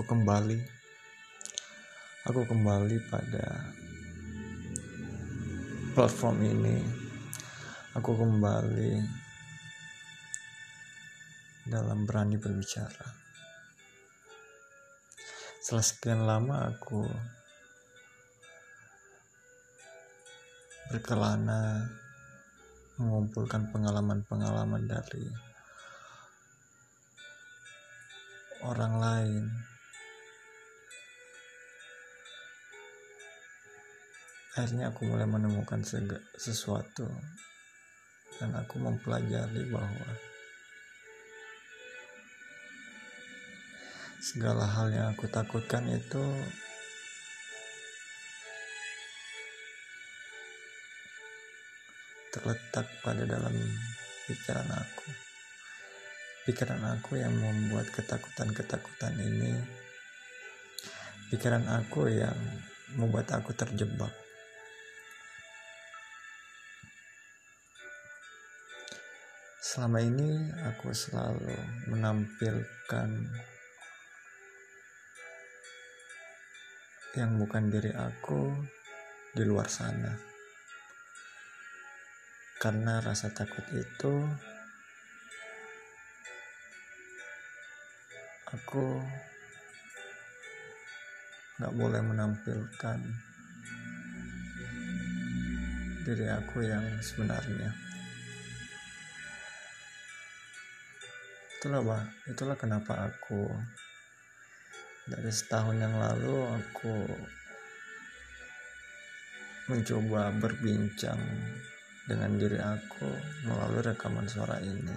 aku kembali. Aku kembali pada platform ini. Aku kembali dalam berani berbicara. Setelah sekian lama aku berkelana mengumpulkan pengalaman-pengalaman dari orang lain akhirnya aku mulai menemukan sesuatu. Dan aku mempelajari bahwa segala hal yang aku takutkan itu terletak pada dalam pikiran aku. Pikiran aku yang membuat ketakutan-ketakutan ini. Pikiran aku yang membuat aku terjebak Selama ini aku selalu menampilkan yang bukan diri aku di luar sana. Karena rasa takut itu aku nggak boleh menampilkan diri aku yang sebenarnya. Itulah bah itulah kenapa aku dari setahun yang lalu aku mencoba berbincang dengan diri aku melalui rekaman suara ini.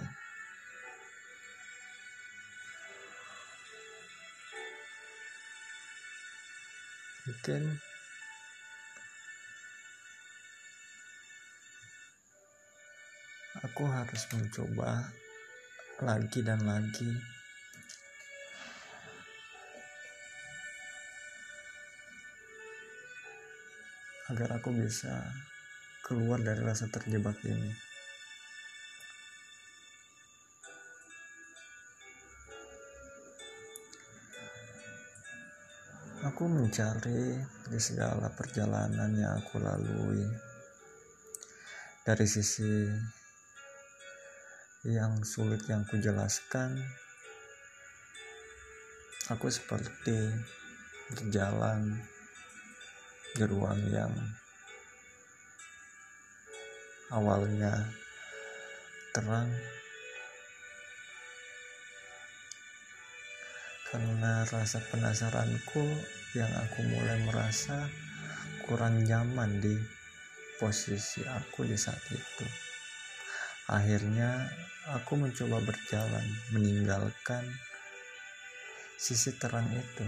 Mungkin aku harus mencoba lagi dan lagi agar aku bisa keluar dari rasa terjebak ini. Aku mencari di segala perjalanan yang aku lalui dari sisi yang sulit yang kujelaskan aku seperti berjalan di ruang yang awalnya terang karena rasa penasaranku yang aku mulai merasa kurang nyaman di posisi aku di saat itu. Akhirnya aku mencoba berjalan meninggalkan sisi terang itu.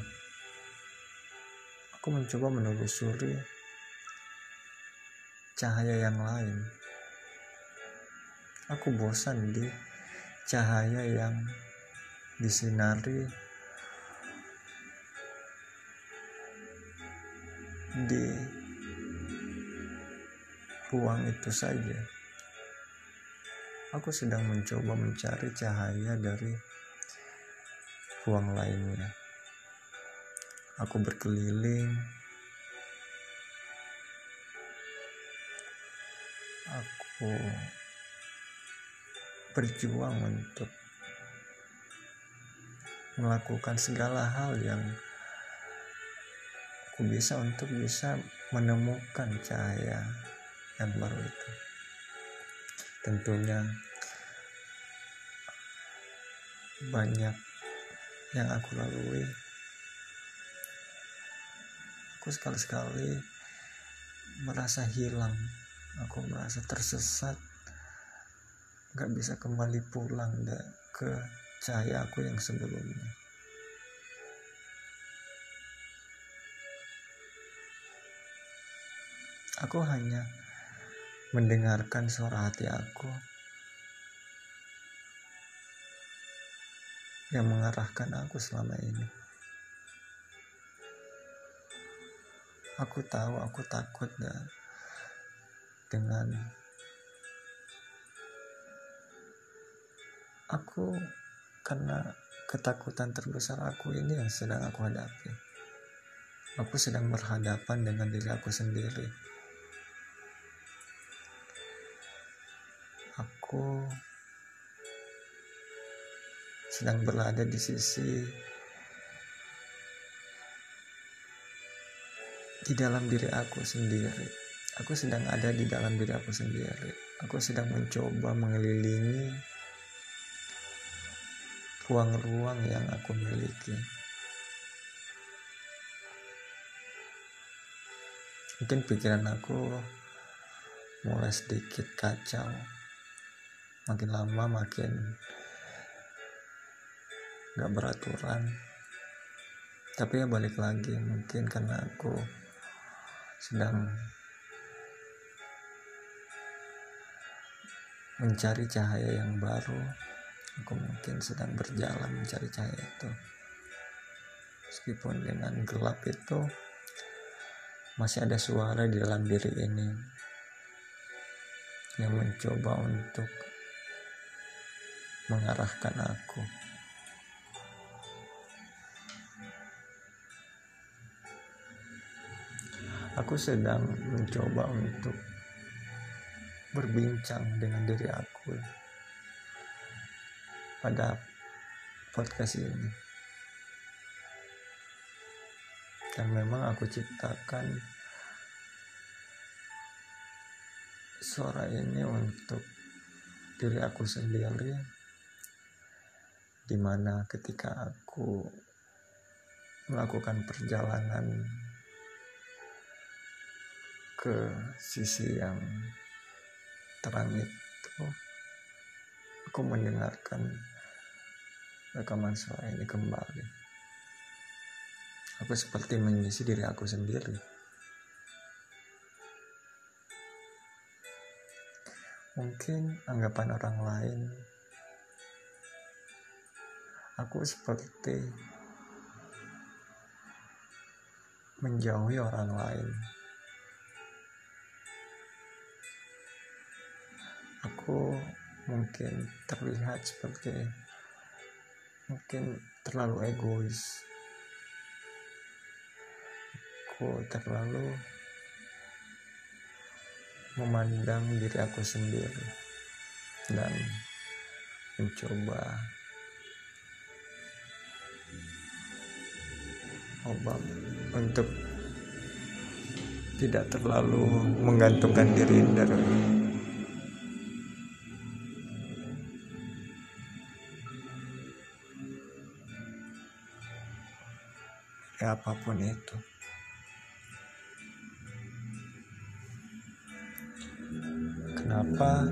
Aku mencoba menelusuri cahaya yang lain. Aku bosan di cahaya yang disinari di ruang itu saja. Aku sedang mencoba mencari cahaya dari ruang lainnya. Aku berkeliling. Aku berjuang untuk melakukan segala hal yang aku bisa untuk bisa menemukan cahaya yang baru itu tentunya banyak yang aku lalui. Aku sekali-sekali merasa hilang. Aku merasa tersesat. Gak bisa kembali pulang ke cahaya aku yang sebelumnya. Aku hanya mendengarkan suara hati aku yang mengarahkan aku selama ini. Aku tahu aku takut dengan aku karena ketakutan terbesar aku ini yang sedang aku hadapi. Aku sedang berhadapan dengan diri aku sendiri. Aku sedang berada di sisi di dalam diri aku sendiri. Aku sedang ada di dalam diri aku sendiri. Aku sedang mencoba mengelilingi ruang-ruang yang aku miliki. Mungkin pikiran aku mulai sedikit kacau. Makin lama makin gak beraturan. Tapi ya balik lagi mungkin karena aku sedang mencari cahaya yang baru Aku mungkin sedang berjalan mencari cahaya itu. Meskipun dengan gelap itu masih ada suara di dalam diri ini yang mencoba untuk mengarahkan aku. Aku sedang mencoba untuk berbincang dengan diri aku pada podcast ini dan memang aku ciptakan suara ini untuk diri aku sendiri di mana ketika aku melakukan perjalanan ke sisi yang terang itu aku mendengarkan rekaman suara ini kembali. Aku seperti mengisi diri aku sendiri. Mungkin anggapan orang lain, aku seperti menjauhi orang lain. Aku mungkin terlihat seperti mungkin terlalu egois aku terlalu memandang diri aku sendiri dan mencoba obat untuk tidak terlalu menggantungkan diri dari ya apa pun itu. Kenapa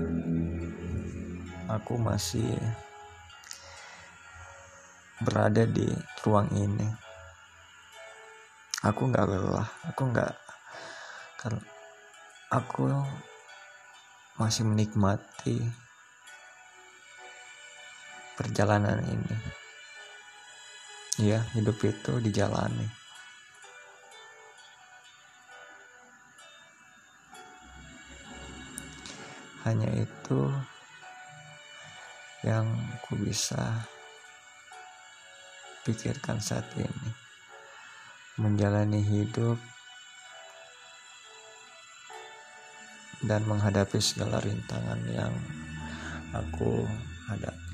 aku masih berada di ruang ini aku nggak lelah. Aku nggak karena aku masih menikmati perjalanan ini. Ya hidup itu dijalani. Hanya itu yang ku bisa pikirkan saat ini menjalani hidup dan menghadapi segala rintangan yang aku hadapi